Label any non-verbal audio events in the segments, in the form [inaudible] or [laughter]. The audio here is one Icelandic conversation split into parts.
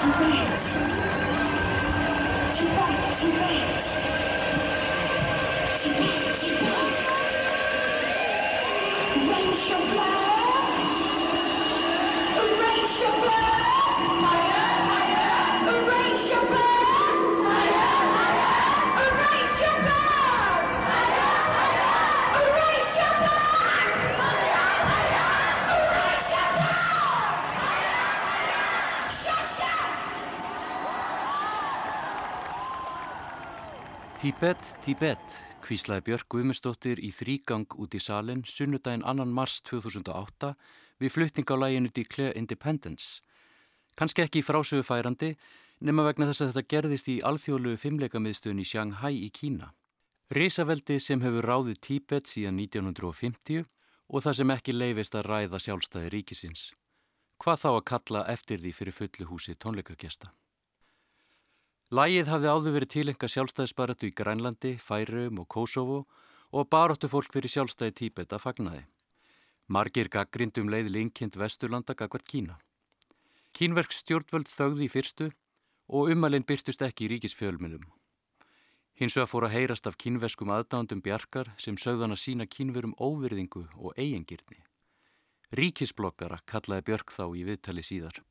Too late. Too late, too late. Too late, too late. Tíbet, Tíbet, hvíslaði Björk Guðmundsdóttir í þrýgang út í salin sunnudaginn 2. mars 2008 við flutting á læginu Declare Independence. Kanski ekki frásögu færandi, nema vegna þess að þetta gerðist í alþjóðlegu fimmleikamiðstöðun í Shanghai í Kína. Risaveldi sem hefur ráðið Tíbet síðan 1950 og það sem ekki leifist að ræða sjálfstæði ríkisins. Hvað þá að kalla eftir því fyrir fullu húsi tónleikagesta? Lægið hafði áður verið tilenga sjálfstæðisbaratu í Grænlandi, Færum og Kosovo og baróttu fólk fyrir sjálfstæði Tíbet að fagnaði. Margir gaggrindum leið linkind Vesturlanda gagvart Kína. Kínverk stjórnvöld þögði í fyrstu og umalinn byrtust ekki í ríkisfjölminum. Hins vegar fór að heyrast af kínverskum aðdándum bjarkar sem sögðan að sína kínverum óvirðingu og eigingirni. Ríkisblokkara kallaði Björk þá í viðtali síðar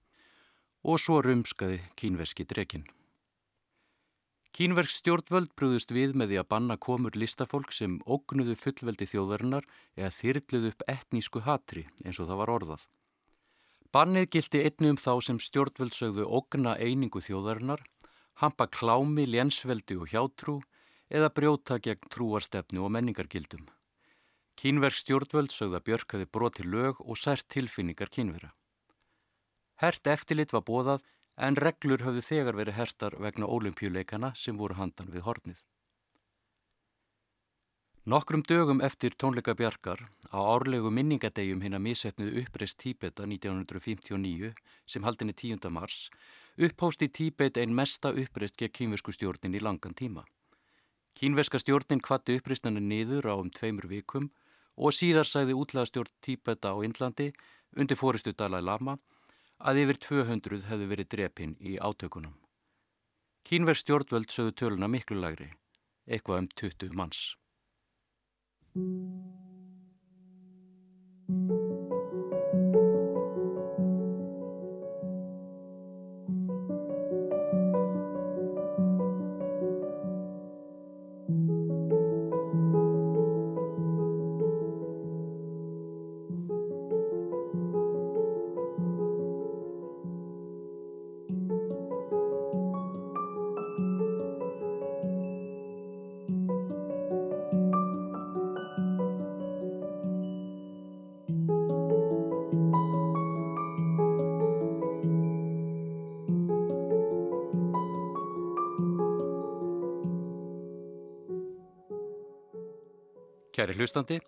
og svo rumskaði kínverski drekinn. Kínverk stjórnvöld brúðust við með því að banna komur listafólk sem ógnuðu fullveldi þjóðarinnar eða þyrluðu upp etnísku hatri eins og það var orðað. Bannið gildi einni um þá sem stjórnvöld sögðu ógna einingu þjóðarinnar, hampa klámi, lénsveldi og hjátrú eða brjóta gegn trúarstefnu og menningargildum. Kínverk stjórnvöld sögðu að Björk hafi broti lög og sært tilfinningar kínvera. Hert eftirlit var bóðað en reglur höfðu þegar verið hertar vegna ólimpjuleikana sem voru handan við hornið. Nokkrum dögum eftir tónleika Bjarkar á árlegu minningadegjum hinn að misefnuðu uppreist Tíbeta 1959 sem haldinni 10. mars upphósti Tíbet einn mesta uppreist gegn kínversku stjórnin í langan tíma. Kínverska stjórnin kvatti uppreistnanu niður á um tveimur vikum og síðar sæði útlæðastjórn Tíbeta á Indlandi undir fóristu Dalai Lama að yfir 200 hefðu verið drepinn í átökunum. Kínverð stjórnvöld sögðu töluna miklu lagri, eitthvað um 20 manns. Hlustandi,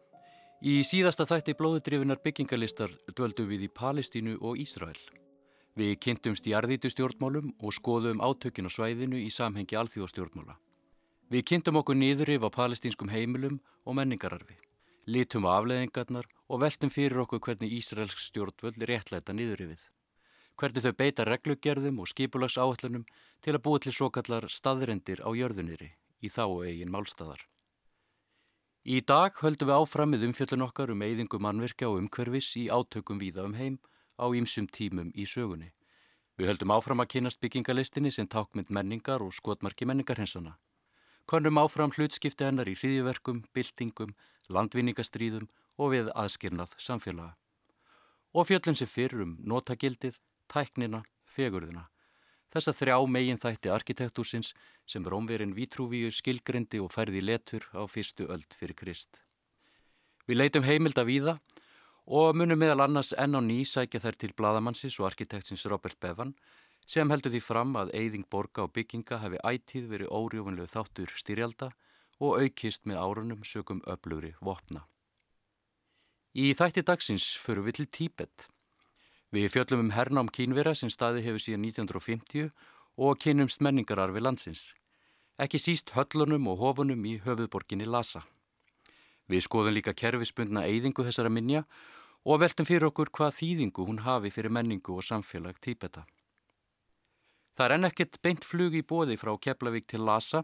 í síðasta þætti blóðudrifinar byggingalistar dvöldum við í Palestínu og Ísrael. Við kynntumst í arðítu stjórnmálum og skoðum átökin á svæðinu í samhengi alþjóðstjórnmála. Við kynntum okkur yfir á palestínskum heimilum og menningararfi, litum á afleðingarnar og veltum fyrir okkur hvernig Ísraelsk stjórnvöld réttlæta niður yfir. Hvernig þau beita reglugerðum og skipulags áallunum til að búa til svo kallar staðrendir á jörðuniri í þá eigin málstæðar. Í dag höldum við áfram með umfjöllun okkar um eyðingu mannverkja og umhverfis í átökum víða um heim á ýmsum tímum í sögunni. Við höldum áfram að kynast byggingalistinni sem tákmynd menningar og skotmarki menningarhensana. Konum áfram hlutskipti hennar í hriðjuverkum, byltingum, landvinningastríðum og við aðskirnað samfélaga. Og fjöllum sem fyrir um notagildið, tæknina, fegurðina. Þessa þrjá megin þætti arkitektúrsins sem Rómverin Vítrúvíu skilgrindi og færði letur á fyrstu öld fyrir Krist. Við leitum heimilda víða og munum meðal annars enn á ný sækja þær til bladamannsins og arkitektsins Robert Bevan sem heldur því fram að eyðing borga og bygginga hefði ætíð verið órjófunlegu þáttur styrjalda og aukist með árunum sögum öflugri vopna. Í þætti dagsins förum við til Tíbet. Við fjöllum um hernám kínvera sem staði hefur síðan 1950 og kynumst menningararfi landsins. Ekki síst höllunum og hofunum í höfuðborginni Lhasa. Við skoðum líka kerfispundna eyðingu þessara minja og veltum fyrir okkur hvað þýðingu hún hafi fyrir menningu og samfélag Tíbeta. Það er enn ekkert beint flug í bóði frá Keflavík til Lhasa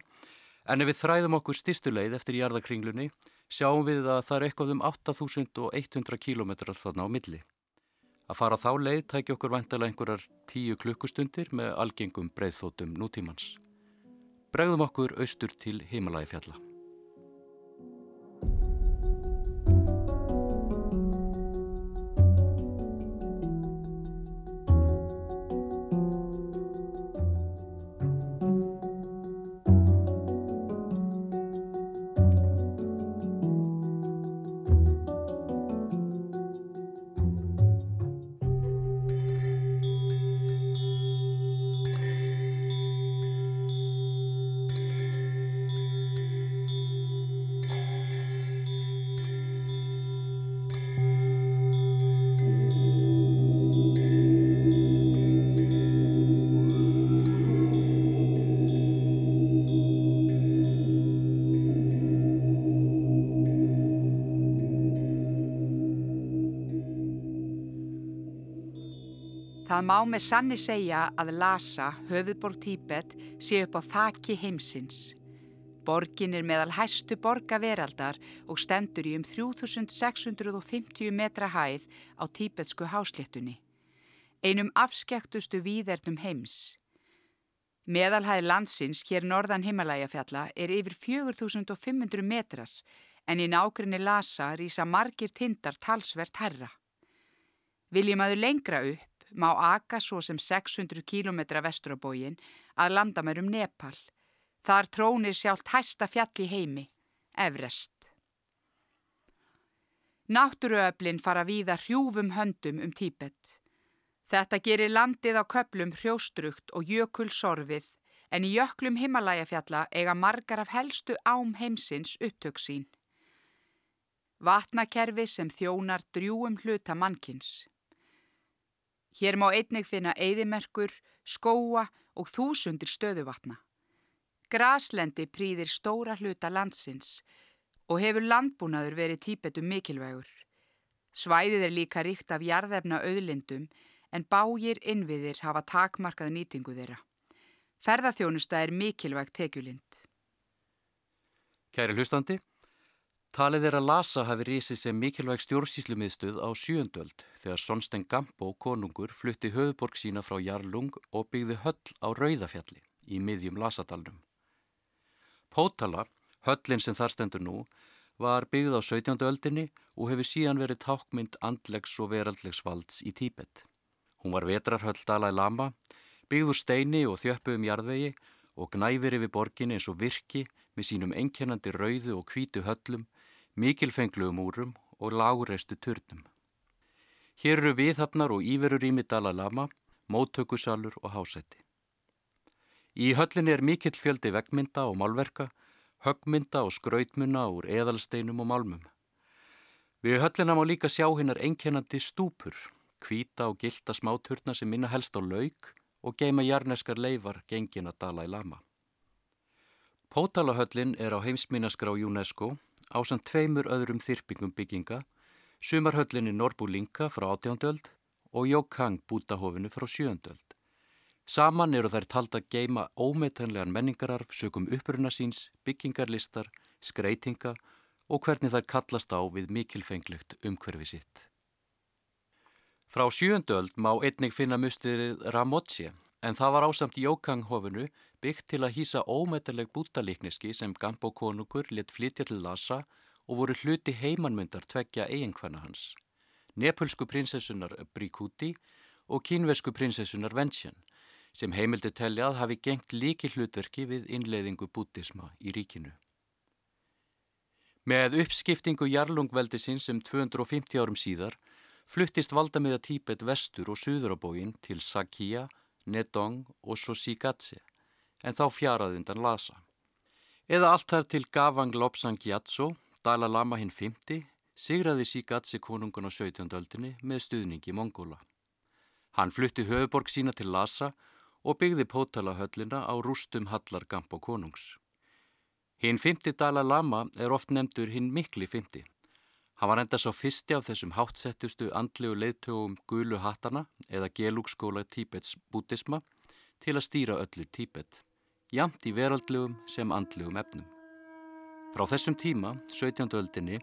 en ef við þræðum okkur styrstuleið eftir jarðakringlunni sjáum við að það er eitthvað um 8100 km þarna á milli. Að fara þá leið tæki okkur vantilega einhverjar tíu klukkustundir með algengum breyðþótum nútímans. Bregðum okkur austur til Himalaya fjalla. Það má með sanni segja að Lhasa, höfuðborg Tíbet, sé upp á þaki heimsins. Borgin er meðal hæstu borga veraldar og stendur í um 3650 metra hæð á tíbetsku hásléttunni. Einum afskektustu víðernum heims. Meðalhæð landsins hér norðan Himalajafjalla er yfir 4500 metrar en í nákrinni Lhasa rýsa margir tindar talsvert herra. Viljum aður lengra upp má aka svo sem 600 km vestur á bógin að landamærum Nepal. Þar trónir sjálft hæsta fjall í heimi, Everest. Náttúruöflin fara víða hrjúfum höndum um Tíbet. Þetta gerir landið á köplum hrjóstrugt og jökulsorfið en í jöklum Himalajafjalla eiga margar af helstu ám heimsins upptöksín. Vatnakerfi sem þjónar drjúum hluta mannkins. Hér má einnig finna eðimerkur, skóa og þúsundir stöðuvatna. Graslendi prýðir stóra hluta landsins og hefur landbúnaður verið típetum mikilvægur. Svæðið er líka ríkt af jarðefna auðlindum en bágir innviðir hafa takmarkað nýtingu þeirra. Ferðarþjónusta er mikilvægt tekjulind. Kæri hlustandi, talið er að Lhasa hafi rísið sem mikilvæg stjórnsýslumiðstuð á sjöndöld þegar Sonstein Gambo konungur flutti höfuborg sína frá Jarlung og byggði höll á Rauðafjalli í miðjum Lhasadalnum. Pótala, höllin sem þar stendur nú, var byggð á 17. öldinni og hefur síðan verið tákmynd andlegs og veraldlegs valds í Tíbet. Hún var vetrarhöll Dalai Lama, byggð úr steini og þjöppu um jarðvegi og gnæfir yfir borginni eins og virki með sínum einkennandi rauðu og hvítu höllum, mikilfenglugum úrum og lágreistu turnum. Hér eru viðhafnar og íverur ími Dalai Lama, móttökusalur og hásætti. Í höllinni er mikill fjöldi veggmynda og málverka, höggmynda og skrautmuna úr eðalsteinum og málmum. Við höllina má líka sjá hinnar einkennandi stúpur, kvíta og gilda smáturna sem minna helst á laug og geima jarneskar leifar gengin að dala í lama. Pótalahöllin er á heimsminaskrá UNESCO á samt tveimur öðrum þyrpingum bygginga, sumarhöllinni Norbúlinka frá 18. öld og Jókang bútahofinu frá 7. öld. Saman eru þær tald að geima ómetanlegan menningararf sögum uppruna síns, byggingarlistar, skreitinga og hvernig þær kallast á við mikilfenglegt umhverfi sitt. Frá sjöndöld má einnig finna mustirið Ramotsi en það var ásamt Jókanghofinu byggt til að hýsa ómetanleg bútalíkniski sem Gambo konungur let flytja til Lhasa og voru hluti heimannmyndar tveggja eiginkvæna hans. Nepulsku prinsessunar Brikuti og kínversku prinsessunar Vensjan sem heimildi telli að hafi gengt líki hlutverki við innleiðingu bútisma í ríkinu. Með uppskiptingu jarlungveldisins um 250 árum síðar fluttist valdamiða Tíbet vestur og suður á bógin til Sakya, Nedong og Sosigatse en þá fjaraði undan Lhasa. Eða allt þar til Gavang Lobsang Gyatso, Dalai Lama hinn 50, sigraði Sigatse konungun á 17. öldinni með stuðningi Mongóla. Hann flutti höfuborg sína til Lhasa og byggði pótalahöllina á rústum hallar Gambo konungs. Hinn fymti Dalai Lama er oft nefndur hinn mikli fymti. Hann var enda svo fyrsti af þessum hátsettustu andlegu leiðtögum gulu hattana eða gelúkskóla Tíbets bútisma til að stýra öllu Tíbet, jamt í veraldlegum sem andlegum efnum. Frá þessum tíma, 17. öldinni,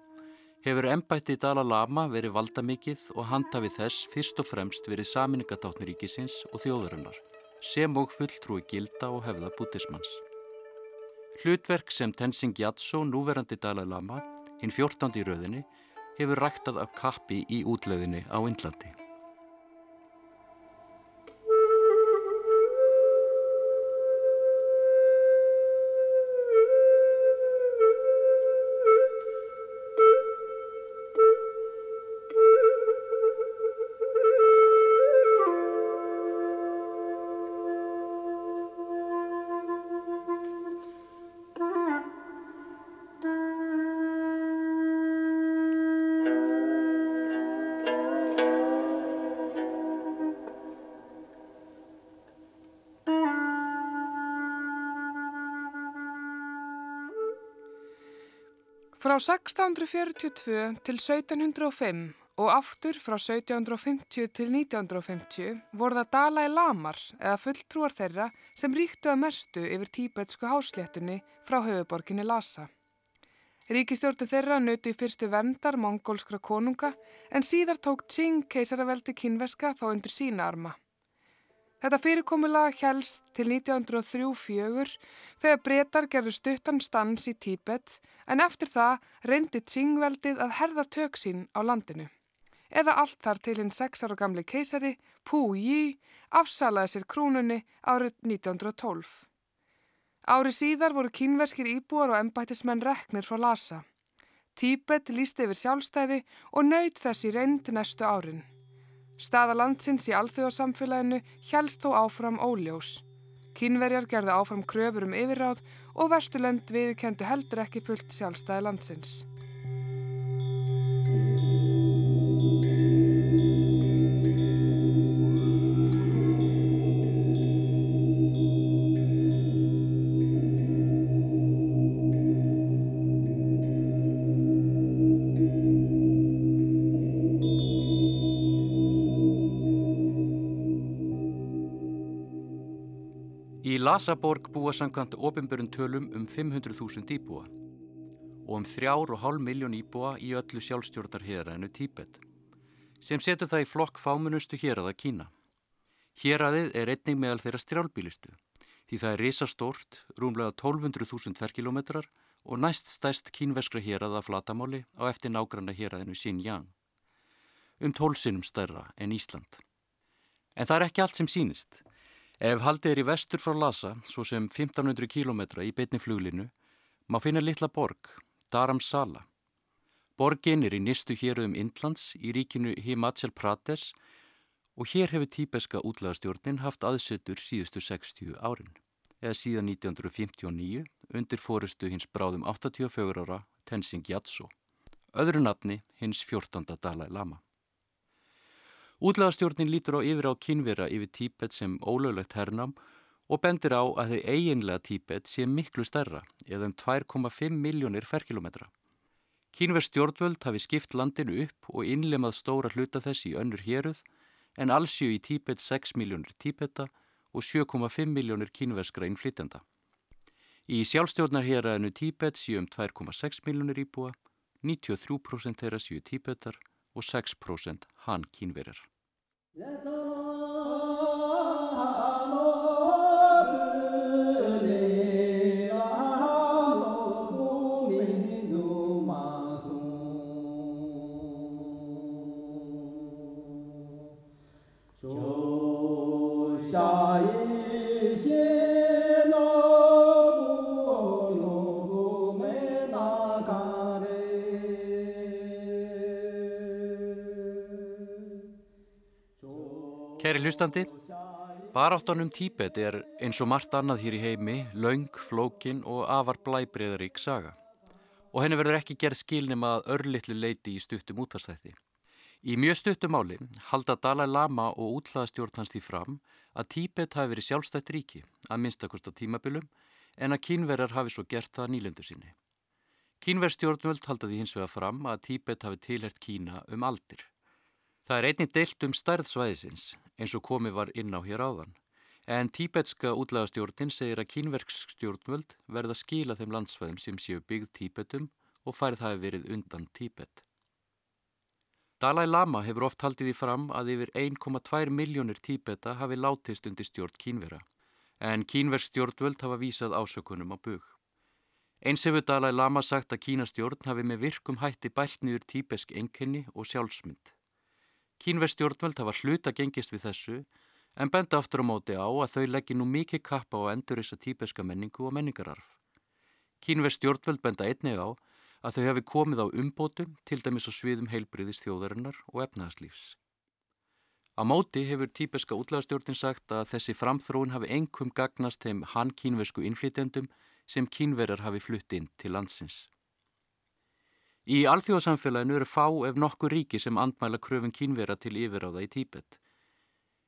hefur ennbætti Dalai Lama verið valdamikið og handhafið þess fyrst og fremst verið saminningatáttniríkisins og þjóðarinnar, sem og fulltrúi gilda og hefða bútismans. Hlutverk sem Tenzing Gyatso, núverandi Dalai Lama, hinn 14. í rauðinni, hefur ræktað af kappi í útlöðinni á Indlandi. Frá 1642 til 1705 og aftur frá 1750 til 1950 voru það Dalai Lamar eða fulltrúar þeirra sem ríktu að mestu yfir tíbetsku hásléttunni frá höfuborginni Lhasa. Ríkistjórnu þeirra nötu í fyrstu verndar mongólskra konunga en síðar tók Tsing keisaraveldi kynveska þá undir sína arma. Þetta fyrirkomulega helst til 1903-04 þegar breytar gerðu stuttan stans í Tíbet en eftir það reyndi Tsingveldið að herða tök sín á landinu. Eða allt þar til hinn sex ára gamli keisari, Pu Yi, afsalaði sér krúnunni árið 1912. Árið síðar voru kínverskir íbúar og embættismenn reknir frá Lhasa. Tíbet lísti yfir sjálfstæði og nöyð þessi reynd næstu árin. Staða landsins í alþjóðasamfélaginu helst þó áfram óljós. Kínverjar gerðu áfram kröfur um yfirráð og Vesturlend viðkendu heldur ekki fullt sjálfstæði landsins. Í Lasaborg búa samkvæmt ofinbörun tölum um 500.000 íbúa og um þrjár og hálf miljón íbúa í öllu sjálfstjórnar héræðinu Tíbet, sem setur það í flokk fámunustu héræða Kína. Héræðið er einning meðal þeirra strjálbílistu, því það er risastórt, rúmlega 1200.000 ferkilometrar og næst stæst kínveskra héræða flatamáli á eftir nágranna héræðinu Xinjiang, um tólsinnum stærra en Ísland. En það er ekki allt sem sínist. Ef haldið er í vestur frá Lhasa, svo sem 1500 km í beitni fluglinu, má finna litla borg, Dharamsala. Borgin er í nistu héruðum Indlands í ríkinu Himachal Pradesh og hér hefur tíbeska útlæðastjórnin haft aðsettur síðustu 60 árin, eða síðan 1959 undir fórustu hins bráðum 84 ára Tenzing Gyatso, öðru nafni hins 14. Dalai Lama. Útlæðastjórnin lítur á yfir á kynvera yfir Tíbet sem ólöglegt hernam og bendir á að þau eiginlega Tíbet sé miklu stærra eða um 2,5 miljónir ferkilometra. Kínverð stjórnvöld hafi skipt landinu upp og innlemað stóra hluta þess í önnur héruð en allsjö í Tíbet 6 miljónir Tíbeta og 7,5 miljónir kínverskra innflytjanda. Í sjálfstjórnar héræðinu Tíbet séu um 2,6 miljónir íbúa, 93% þeirra séu Tíbetar og 6% hann kínverjar. Kæri hlustandi, baráttanum Tíbet er eins og margt annað hér í heimi, laung, flókin og afar blæbreiðarík saga. Og henni verður ekki gerð skilnum að örlittlu leiti í stuttum útvarstætti. Í mjög stuttum máli halda Dalai Lama og útlaðastjórn hans því fram að Tíbet hafi verið sjálfstætt ríki, að minnstakost á tímabilum, en að kínverjar hafi svo gert það nýlendur sinni. Kínverstjórnvöld halda því hins vega fram að Tíbet hafi tilhert Kína um aldir. Það er einnig deilt um stærð svæðisins, eins og komið var inn á hér áðan, En tíbetska útlægastjórnin segir að kínverksk stjórnvöld verða skila þeim landsfæðum sem séu byggð tíbetum og færið það verið undan tíbet. Dalai Lama hefur oft haldið í fram að yfir 1,2 miljónir tíbeta hafi látist undir stjórn kínvera, en kínversk stjórnvöld hafa vísað ásökunum á bug. Eins hefur Dalai Lama sagt að kínastjórn hafi með virkum hætti bælt niður tíbesk enkenni og sjálfsmynd. Kínversk stjórnvöld hafa hluta gengist við þessu, en benda aftur á móti á að þau leggja nú mikið kappa á endur þessa tíbeska menningu og menningararf. Kínverð stjórnvöld benda einnig á að þau hefði komið á umbótum til dæmis á sviðum heilbriðis þjóðarinnar og efnaðarslífs. Á móti hefur tíbeska útlæðastjórnin sagt að þessi framþróun hafi engum gagnast þeim hann kínversku innflytjandum sem kínverjar hafi flutt inn til landsins. Í alþjóðsamfélaginu eru fá ef nokkur ríki sem andmæla kröfun kínverja til yfiráða í Tíbet.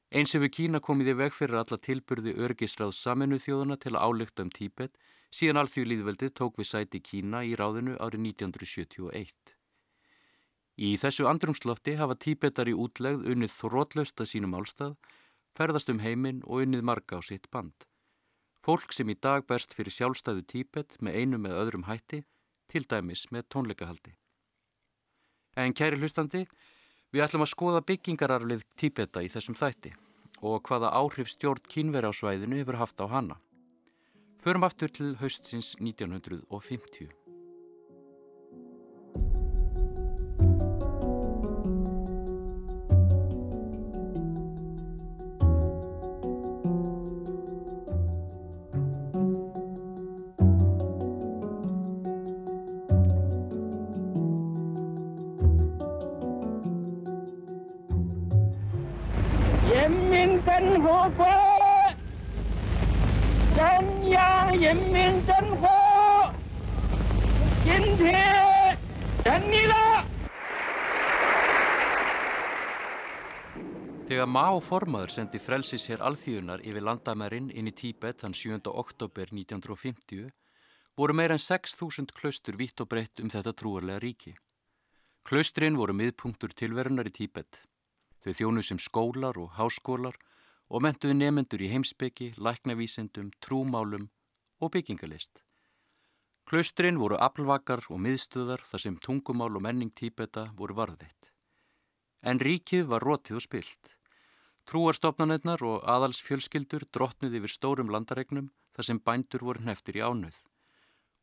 Eins hefur Kína komið í veg fyrir alla tilburði örgisráðs saminu þjóðuna til að álykta um Tíbet síðan alþjóðlýðveldið tók við sæti Kína í ráðinu árið 1971. Í þessu andrumslofti hafa Tíbetar í útlegð unnið þrótlaust að sínum álstað, ferðast um heiminn og unnið marga á sitt band. Fólk sem í dag berst fyrir sjálfstæðu Tíbet með einu með öðrum hætti, til dæmis með tónleikahaldi. En kæri hlustandi, Við ætlum að skoða byggingararflið Tíbeta í þessum þætti og hvaða áhrif stjórn kínveri á svæðinu hefur haft á hana. Förum aftur til haustsins 1950. formaður sendi frelsis hér alþjóðunar yfir landamærin inn í Tíbet þann 7. oktober 1950 voru meir en 6.000 klaustur vitt og breytt um þetta trúarlega ríki. Klaustrin voru miðpunktur tilverunar í Tíbet. Þau þjónu sem skólar og háskólar og mentuðu nefendur í heimsbyggi, læknavísendum, trúmálum og byggingalist. Klaustrin voru aflvakar og miðstöðar þar sem tungumál og menning Tíbeta voru varðveitt. En ríkið var rótið og spilt. Trúarstofnanirnar og aðals fjölskyldur drottnuð yfir stórum landaregnum þar sem bændur voru hneftir í ánöð.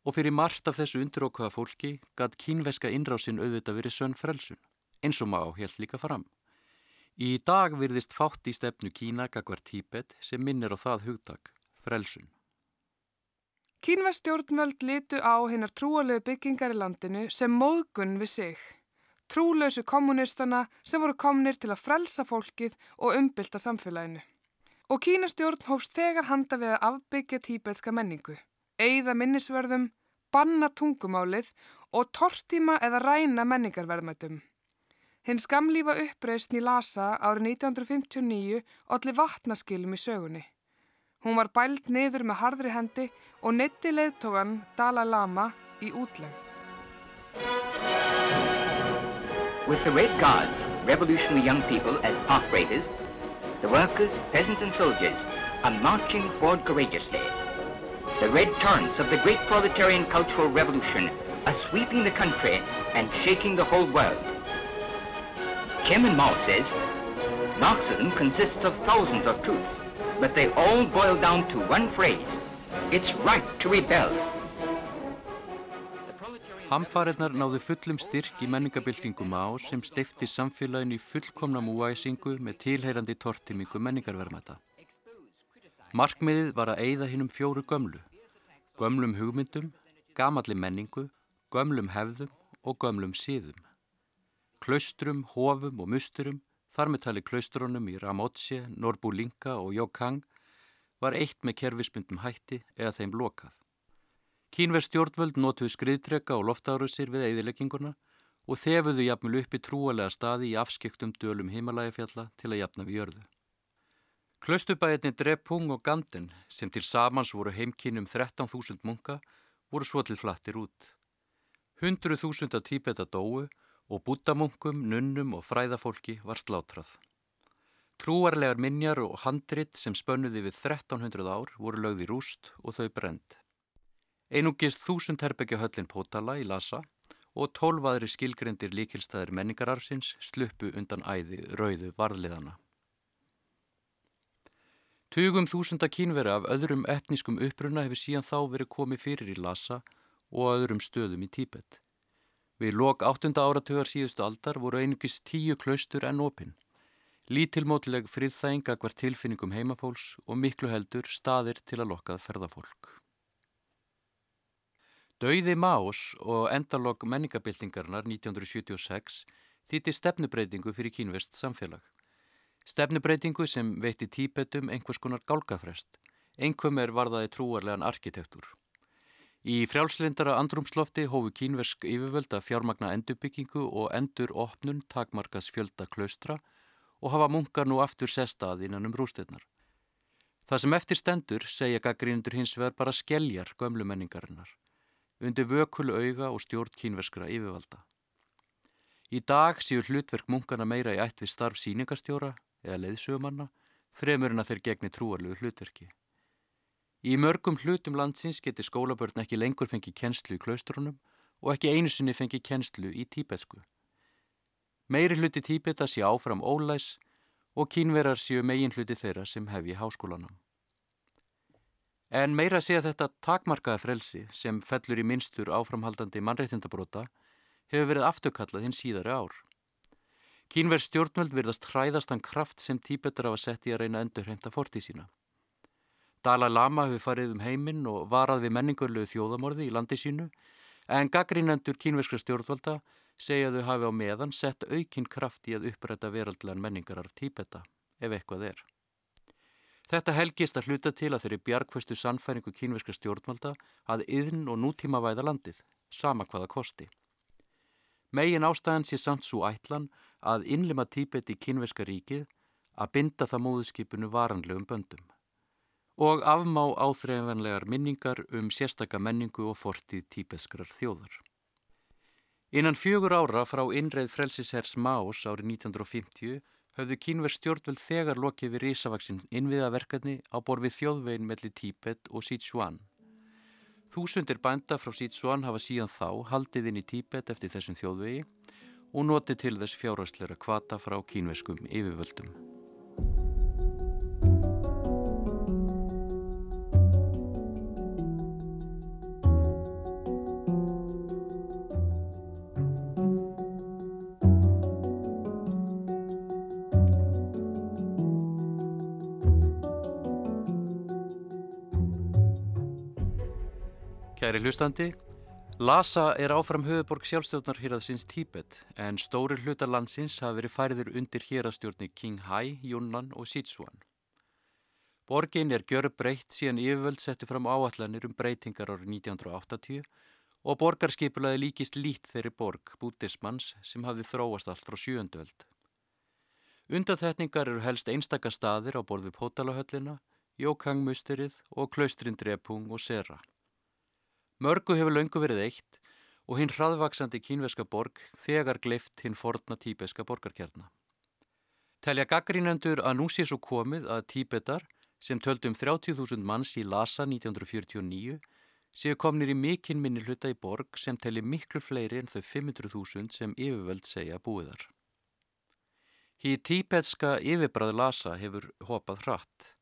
Og fyrir margt af þessu undirókvaða fólki gætt kínveska innrásinn auðvitað verið sönn frelsun, eins og má helt líka fram. Í dag virðist fátt í stefnu Kína gagvar Tíbet sem minnir á það hugtak, frelsun. Kínvestjórnvöld litu á hinnar trúalegu byggingar í landinu sem móðgun við sig. Trúlausu kommunistana sem voru komnir til að frelsa fólkið og umbylta samfélaginu. Og Kínastjórn hófst þegar handa við að afbyggja tíbetska menningu, eigða minnisverðum, banna tungumálið og tortíma eða ræna menningarverðmætum. Hinn skamlífa uppreysn í Lhasa árið 1959 olli vatnaskilum í sögunni. Hún var bælt niður með hardri hendi og netti leðtogan Dalai Lama í útlegð. With the Red Guards, revolutionary young people as path breakers, the workers, peasants and soldiers are marching forward courageously. The red torrents of the great proletarian cultural revolution are sweeping the country and shaking the whole world. Chairman Mao says, Marxism consists of thousands of truths, but they all boil down to one phrase. It's right to rebel. Hamfarinnar náðu fullum styrk í menningabildingum á sem steifti samfélaginu í fullkomna múæsingu með tilheyrandi tortimingu menningarvermata. Markmiðið var að eigða hinnum fjóru gömlu, gömlum hugmyndum, gamalli menningu, gömlum hefðum og gömlum síðum. Klaustrum, hofum og musturum, þar með tali klaustrunum í Ramotse, Norbulinka og Jokang, var eitt með kerfismyndum hætti eða þeim lokað. Kínverð stjórnvöld notuðu skriðdrega og loftárusir við eðilegginguna og þefuðu jafnvel uppi trúalega staði í afskektum dölum himalægafjalla til að jafna við jörðu. Klaustubæðinni Drepung og Ganden sem til samans voru heimkynum 13.000 munka voru svo til flattir út. 100.000 að tíbeta dóu og bútamunkum, nunnum og fræðafólki var slátrað. Trúarlegar minjar og handrit sem spönnuði við 1300 ár voru lögði rúst og þau brend. Einungist þúsund herbyggja höllin Pótala í Lasa og tólvaðri skilgrendir líkilstæðir menningararfsins sluppu undan æði rauðu varðliðana. Tugum þúsunda kínveri af öðrum etnískum uppruna hefur síðan þá verið komið fyrir í Lasa og öðrum stöðum í Tíbet. Við lok 8. áratugar síðustu aldar voru einungist tíu klaustur en opinn. Lítilmótleg friðþæginga hver tilfinningum heimafólks og miklu heldur staðir til að lokkað ferðafólk. Dauði Más og endalog menningabildingarnar 1976 þýtti stefnubreitingu fyrir kínvest samfélag. Stefnubreitingu sem veitti tíbetum einhvers konar gálgafrest. Einhverjum er varðaði trúarlegan arkitektur. Í frjálslindara andrumslofti hófu kínversk yfirvölda fjármagna endurbyggingu og endur opnun takmarkas fjölda klaustra og hafa munkar nú aftur sestað innan um rústirnar. Það sem eftir stendur segja gaggrínundur hins vegar bara skelljar gömlu menningarinnar, undir vökulu auga og stjórn kínverskra yfirvalda. Í dag séu hlutverk munkana meira í ætt við starf síningastjóra eða leiðsögumanna, fremurinn að þeir gegni trúarlegu hlutverki. Í mörgum hlutum landsins geti skólabörn ekki lengur fengið kennslu í klaustrunum og ekki einu sinni fengið kennslu í tíbetsku. Meiri hluti tíbeta sé áfram ólæs og kínverar séu megin hluti þeirra sem hefi háskólanum. En meira sé að þetta takmarkaða frelsi sem fellur í minnstur áframhaldandi mannreittindabróta hefur verið afturkallað hinn síðari ár. Kínverð stjórnvöld virðast hræðastan kraft sem tíbetar hafa sett í að reyna endurheimta fortið sína. Dalai Lama hefur farið um heiminn og varað við menningurlegu þjóðamorði í landi sínu en gaggrínendur kínverskra stjórnvalda segja þau hafi á meðan sett aukinn kraft í að uppræta veraldlegan menningarar típeta, ef eitthvað er. Þetta helgist að hluta til að þeirri bjargföstu sannfæringu kínverska stjórnvalda að yðn og nútíma væða landið, sama hvaða kosti. Megin ástæðan sé samt svo ætlan að innlima típeti í kínverska ríkið að binda það móðskipinu varanlegum böndum og afmá áþreifanlegar minningar um sérstaka menningu og fortið típeskrar þjóðar. Innan fjögur ára frá innreið frelsishers Más árið 1950 höfðu kínverð stjórnveld þegar lokið við risavaksinn innviðaverkefni á borfið þjóðvegin melli Tíbet og Sichuan. Þúsundir bænda frá Sichuan hafa síðan þá haldið inn í Tíbet eftir þessum þjóðvegi og notið til þess fjárhastlera kvata frá kínverskum yfirvöldum. Hlustandi, Lhasa er áfram höfuborg sjálfstjórnar hýraðsins Tíbet en stóri hlutar landsins hafa verið færiður undir hýraðstjórni Qinghai, Yunnan og Sichuan. Borgin er gjör breytt síðan yfirvöld setti fram áallanir um breytingar árið 1980 og borgarskipulaði líkist lít þeirri borg bútismans sem hafði þróast allt frá sjöndöld. Undatætningar eru helst einstaka staðir á borð við Pótalahöllina, Jókangmusterið og Klaustrin Drepung og Sera. Mörgu hefur löngu verið eitt og hinn hraðvaksandi kínveska borg þegar gleift hinn forna tíbeska borgarkjarna. Telja gaggrínendur að nú sé svo komið að tíbetar sem töldum 30.000 manns í Lhasa 1949 séu komnir í mikinn minni hluta í borg sem telli miklu fleiri en þau 500.000 sem yfirvöld segja búiðar. Hí tíbetska yfirbræð Lhasa hefur hopað hratt.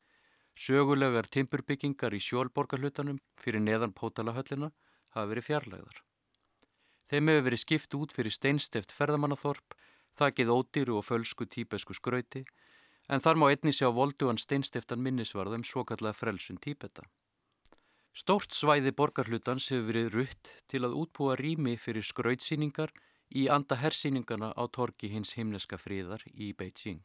Sögulegar timburbyggingar í sjálfborgarhlutanum fyrir neðan pótalahöllina hafa verið fjarlæðar. Þeim hefur verið skipt út fyrir steinsteft ferðamannathorp, þakkið ódýru og fölsku tíbesku skrauti, en þar má einni sjá voldugan steinstiftan minnisvarðum svo kallega frelsun tíbeta. Stórt svæði borgarhlutans hefur verið rutt til að útbúa rými fyrir skrautsýningar í anda hersýningana á torki hins himneska fríðar í Beijing.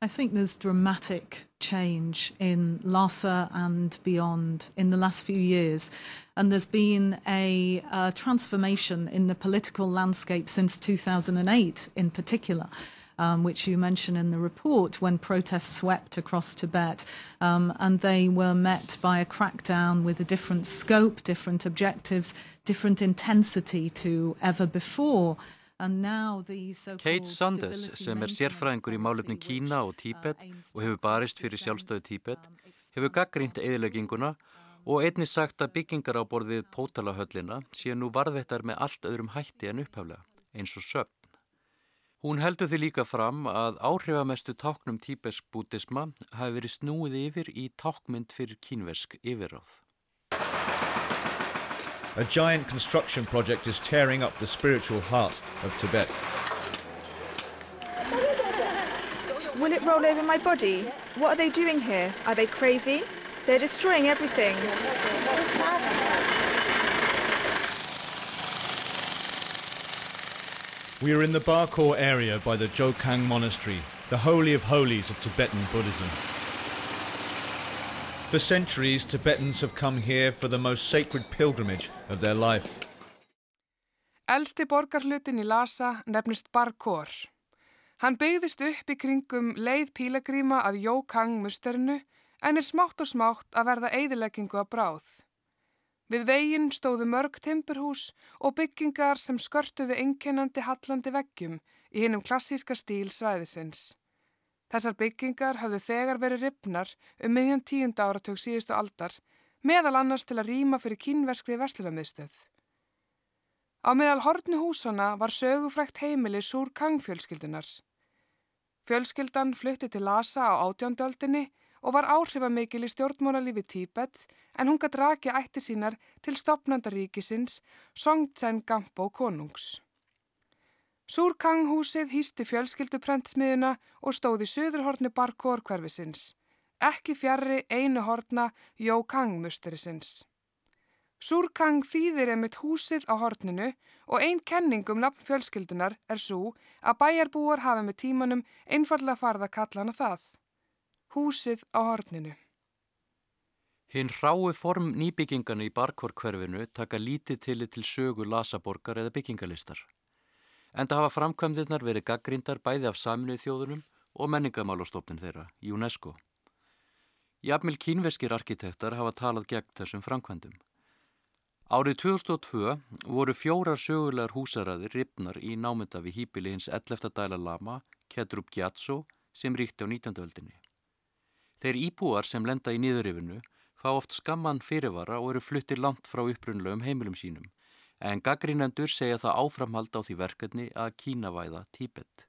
I think there's dramatic change in Lhasa and beyond in the last few years. And there's been a, transformation in the political landscape since 2008 in particular. Um, which you mention in the report, when protests swept across Tibet. Um, and they were met by a crackdown with a different scope, different objectives, different intensity to ever before. Kate Sanders, sem er sérfræðingur í málefnin Kína og Tíbet og hefur barist fyrir sjálfstöðu Tíbet, hefur gaggrínt eðilegginguna og einnig sagt að byggingar á borðið Pótalahöllina sé nú varðvettar með allt öðrum hætti en upphaflega, eins og söpn. Hún heldur því líka fram að áhrifamestu táknum tíbesk bútisma hafi verið snúið yfir í tákmynd fyrir kínversk yfirráð. A giant construction project is tearing up the spiritual heart of Tibet. Will it roll over my body? What are they doing here? Are they crazy? They're destroying everything. We are in the Barkor area by the Jokang Monastery, the holy of holies of Tibetan Buddhism. For centuries, Tibetans have come here for the most sacred pilgrimage of their life. Elsti borgarhlutin í Lhasa nefnist Barkor. Hann byggðist upp í kringum leið pílagríma að Jókang musterinu en er smátt og smátt að verða eigðileggingu að bráð. Við veginn stóðu mörg timburhús og byggingar sem skörtuðu einkennandi hallandi veggjum í hinnum klassíska stíl svæðisins. Þessar byggingar hafðu þegar verið ripnar um miðjan tíunda áratug síðustu aldar, meðal annars til að rýma fyrir kínverskri verslunarmiðstöð. Á meðal hortnu húsana var sögufrækt heimili Súr Kang fjölskyldunar. Fjölskyldan flutti til Lhasa á átjándöldinni og var áhrifamikil í stjórnmóralífi Tíbet en hún gætt raki ætti sínar til stopnandaríkisins Songtsen Gampo konungs. Súrkanghúsið hýsti fjölskylduprentsmiðuna og stóði söðurhorni Barkór hverfisins, ekki fjarrri einu horna Jókang-musterisins. Súrkang þýðir einmitt húsið á horninu og einn kenning um nafn fjölskyldunar er svo að bæjarbúar hafa með tímanum einfallega farða kallana það. Húsið á horninu. Hinn rái form nýbyggingana í Barkór hverfinu taka lítið til til sögu lasaborgar eða byggingalistar. Enda hafa framkvæmdirnar verið gaggrindar bæði af saminuð þjóðunum og menningamálastofnin þeirra, UNESCO. Jafnmil kínveskir arkitektar hafa talað gegn þessum framkvæmdum. Árið 2002 voru fjórar sögulegar húsaræðir ripnar í námyndafi hýpili hins 11. dæla lama, Kedrup Gyatso, sem ríkti á 19. öldinni. Þeir íbúar sem lenda í nýðurifinu fá oft skamman fyrirvara og eru fluttir langt frá upprunlegum heimilum sínum en gaggrínendur segja það áframhald á því verkefni að kínavæða Tíbet.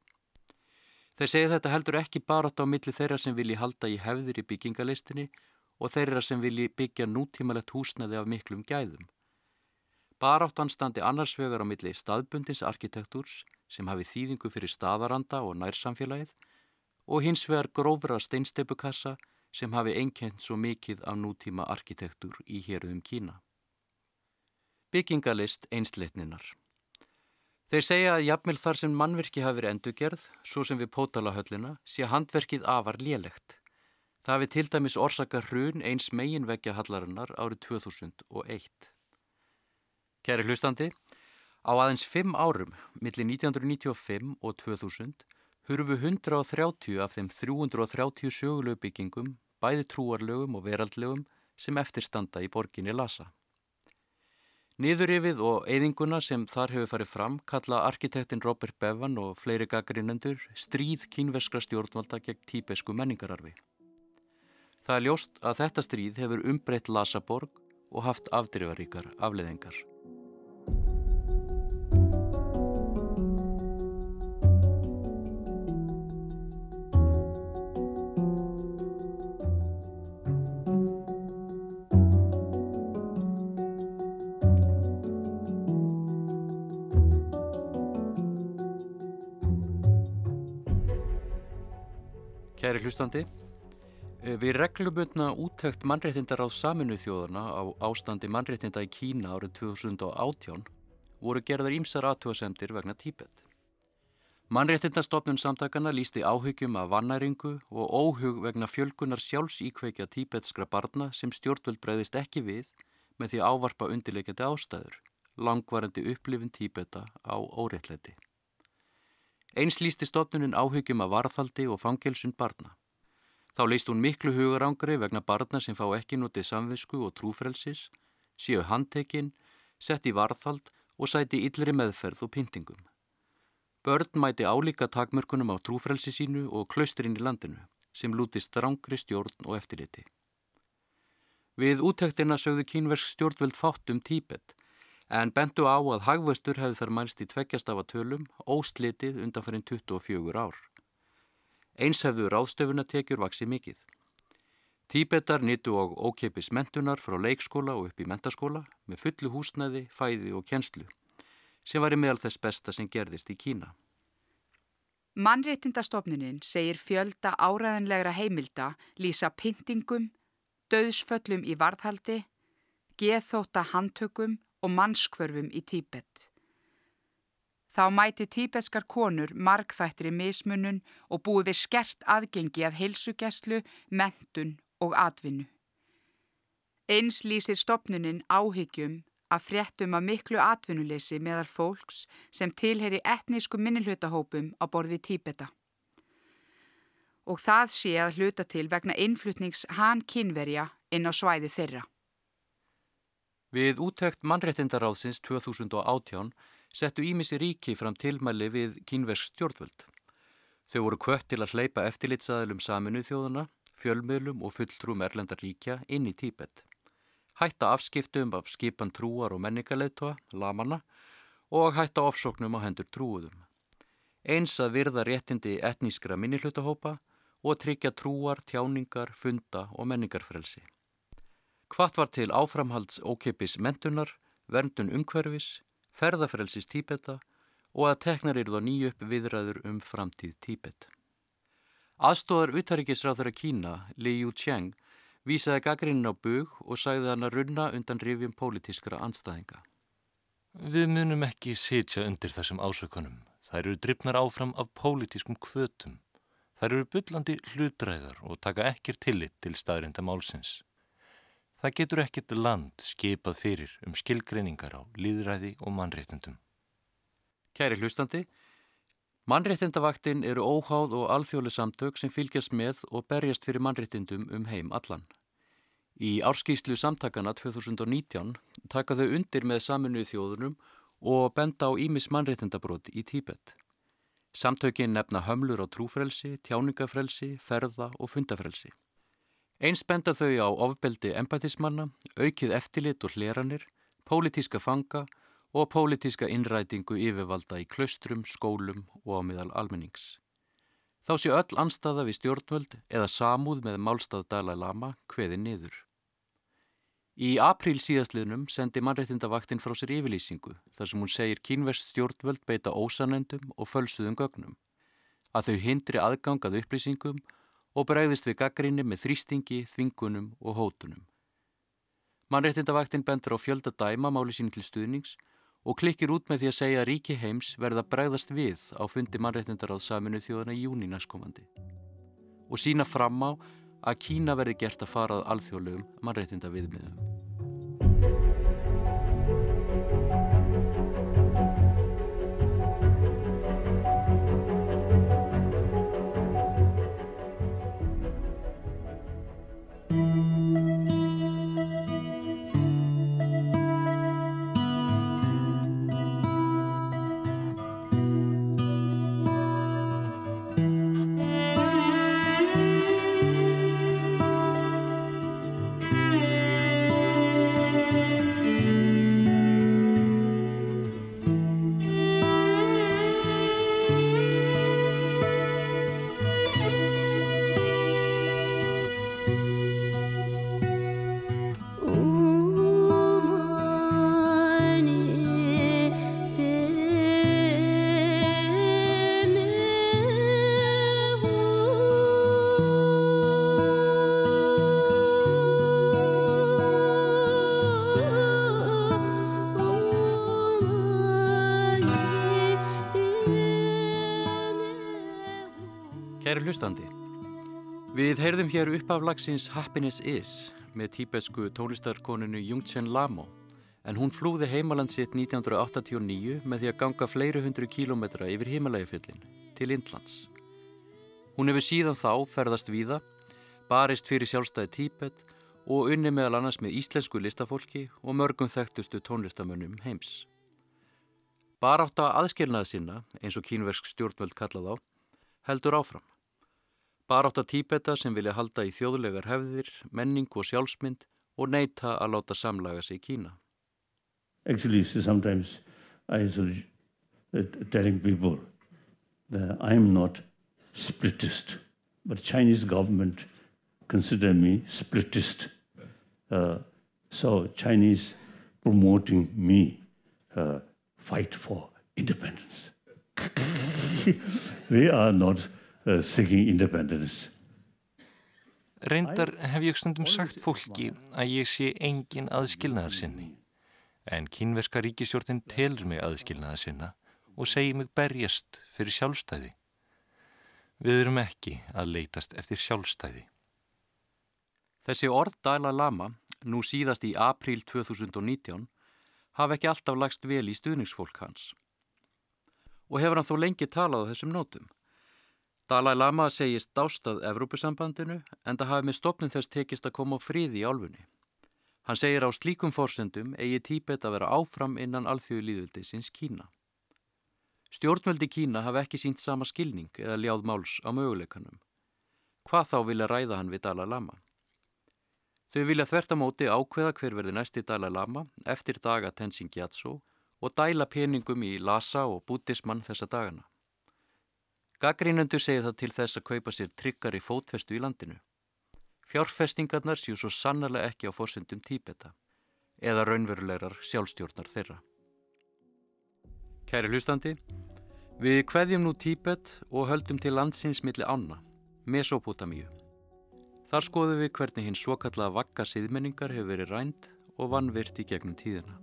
Þeir segja þetta heldur ekki bara á milli þeirra sem vilji halda í hefðir í byggingalistinni og þeirra sem vilji byggja nútímalegt húsnaði af miklum gæðum. Baráttan standi annars vegar á milli staðbundins arkitektúrs sem hafi þýðingu fyrir staðaranda og nærsamfélagið og hins vegar grófra steinsteipukassa sem hafi einkent svo mikið af nútíma arkitektúr í héruðum Kína. Byggingalist einslitninar. Þeir segja að jafnvel þar sem mannverki hafi verið endurgerð, svo sem við pótalahöllina, sé handverkið afar lélegt. Það hafi til dæmis orsaka hrun eins meginvekja hallarinnar árið 2001. Kæri hlustandi, á aðeins 5 árum, millir 1995 og 2000, hurfu 130 af þeim 330 sögulegu byggingum, bæði trúarlegum og veraldlegum, sem eftirstanda í borginni Lhasa. Niðurifið og eyðinguna sem þar hefur farið fram kalla arkitektin Robert Bevan og fleiri gaggrinnendur stríð kínverskra stjórnvalda gegn tíbesku menningararfi. Það er ljóst að þetta stríð hefur umbreytt Lasaborg og haft afdrifaríkar afleðingar. Hlustandi, eh, við reglubundna úttækt mannréttindar á saminu þjóðana á ástandi mannréttinda í Kína árið 2018 voru gerðar ímsar aðtjóðasendir vegna Tíbet. Mannréttindastofnun samtakana lísti áhugjum af vannæringu og óhug vegna fjölgunar sjálfsíkveikja tíbetskra barna sem stjórnvöld breyðist ekki við með því ávarpa undirleikjandi ástæður, langvarandi upplifin Tíbeta á óreittleiti. Eins lísti stofnunin áhugjum af varðhaldi og fangelsun barna. Þá leist hún miklu hugarangri vegna barna sem fá ekki notið samvisku og trúfrelsis, séu handtekinn, sett í varðhald og sæti yllri meðferð og pyntingum. Börn mæti álíka takmörkunum á trúfrelsi sínu og klausturinn í landinu sem lúti strángri stjórn og eftirliti. Við úttektina sögðu kínversk stjórnvöld fátt um Tíbet en bentu á að hagvöstur hefði þar mælst í tveggjast af að tölum óslitið undanferinn 24 ár. Eins hefðu ráðstöfunatekjur vaksið mikið. Tíbetar nýttu á ókeipis mentunar frá leikskóla og upp í mentaskóla með fullu húsnæði, fæði og kjenslu sem var í meðal þess besta sem gerðist í Kína. Mannréttindastofnunin segir fjölda áræðanlegra heimilda lýsa pyntingum, döðsföllum í varðhaldi, geðþóta handtökum og mannskvörfum í Tíbet. Þá mæti tíbetskar konur markþættri mismunun og búið við skert aðgengi að heilsugjæslu, mentun og atvinnu. Eins lýsir stopnunin áhyggjum að fréttum að miklu atvinnuleysi meðar fólks sem tilheri etnísku minnilhutahópum á borði Tíbeta. Og það sé að hluta til vegna innflutnings hann kynverja inn á svæði þeirra. Við úttekt mannréttindaráðsins 2018 settu Ímissi ríki fram tilmæli við kínversk stjórnvöld. Þau voru kvött til að hleypa eftirlitsaðilum saminu þjóðana, fjölmiðlum og fulltrúm erlendar ríkja inn í Tíbet hætta afskiptum af skipan trúar og menningarleittoa, lamanna, og hætta ofsóknum á hendur trúuðum. Eins að virða réttindi etnískra minnihlutahópa og tryggja trúar, tjáningar, funda og menningarfrelsi. Hvart var til áframhalds ókeipis mentunar, verndun umhverfis, ferðafrelsis Tíbeta og að teknar eru þá nýju upp viðræður um framtíð Tíbet. Aðstóðar utaríkisráður að Kína, Li Yu Cheng, vísaði gaggrinn á bug og sagði hann að runna undan rifjum pólitískra anstæðinga. Við munum ekki sitja undir þessum ásökunum. Þær eru drifnar áfram af pólitískum kvötum. Þær eru byllandi hlutræðar og taka ekkir tillit til staðrinda málsins. Það getur ekkit land skipað fyrir um skilgreiningar á líðræði og mannréttundum. Kæri hlustandi, mannréttindavaktin eru óháð og alþjóðli samtök sem fylgjast með og berjast fyrir mannréttindum um heim allan. Í árskýslu samtakana 2019 taka þau undir með saminuð þjóðunum og benda á Ímis mannréttindabrót í Tíbet. Samtökin nefna hömlur á trúfrelsi, tjáningafrelsi, ferða og fundafrelsi. Eins benda þau á ofbeldi empatismanna, aukið eftirlit og hleranir, pólitíska fanga og pólitíska innrætingu yfirvalda í klaustrum, skólum og á miðal almennings. Þá sé öll anstaða við stjórnvöld eða samúð með málstað Dalai Lama hveði niður. Í apríl síðastliðnum sendi mannreittindavaktin frá sér yfirlýsingu þar sem hún segir kínverst stjórnvöld beita ósanendum og fölsuðum gögnum, að þau hindri aðgangað upplýsingum og bregðist við gaggrinni með þrýstingi, þvingunum og hótunum. Mannreittindavaktin bendur á fjölda dæma máli sín til stuðnings og klikkir út með því að segja að ríki heims verða bregðast við á fundi mannreittindar á saminu þjóðana í júni næstkomandi og sína fram á að Kína verði gert að farað alþjóðlegum mannreitinda Kæri hlustandi, við heyrðum hér upp af lagsins Happiness Is með tíbesku tónlistarkoninu Jungchen Lamo en hún flúði heimaland sitt 1989 með því að ganga fleiri hundru kílometra yfir himalægifjöllin til Indlands. Hún hefur síðan þá ferðast víða, barist fyrir sjálfstæði Tíbet og unni meðal annars með íslensku listafólki og mörgum þekktustu tónlistamönnum heims. Barátt að aðskilnaða sinna, eins og kínversk stjórnvöld kallað á, heldur áfram. Barátt að tíbeta sem vilja halda í þjóðlegar hefðir, menning og sjálfsmynd og neyta að láta samlaga sig í Kína. Actually, sometimes I was telling people that I'm not splittist, but Chinese government consider me splittist. Uh, so Chinese promoting me uh, fight for independence. [laughs] we are not uh, seeking independence. Reyndar hef ég stundum sagt fólki að ég sé engin aðskilnaðar sinni. En kínverska ríkisjórnin telur mig aðskilnaðar sinna og segir mig berjast fyrir sjálfstæði. Við erum ekki að leitast eftir sjálfstæði. Þessi orð Dalai Lama, nú síðast í april 2019, hafa ekki alltaf lagst vel í stuðningsfólk hans. Og hefur hann þó lengi talað á þessum nótum. Dalai Lama segist dástað Evrópusambandinu en það hafi með stopnum þess tekist að koma á friði í álfunni. Hann segir á slíkum fórsendum eigi tíbet að vera áfram innan alþjóðu líðvildi sinns Kína. Stjórnveldi Kína hafi ekki sínt sama skilning eða ljáð máls á möguleikanum. Hvað þá vilja ræða hann við Dalai Lama? Þau vilja þvertamóti ákveða hver verði næsti Dalai Lama eftir daga Tenzin Gyatso og dæla peningum í Lhasa og Buddhismann þessa dagana. Gaggrínendur segir það til þess að kaupa sér tryggar í fótfestu í landinu. Fjárfestingarnar séu svo sannarlega ekki á fórsendum tíbeta eða raunverulegar sjálfstjórnar þeirra. Kæri hlustandi, við kveðjum nú tíbet og höldum til landsins milli ána, Mesopotamíu. Þar skoðum við hvernig hinn svokallaða vakka siðmenningar hefur verið rænd og vannvirt í gegnum tíðina.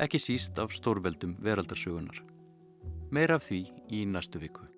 Ekki síst af stórveldum veraldarsögunar. Meir af því í næstu viku.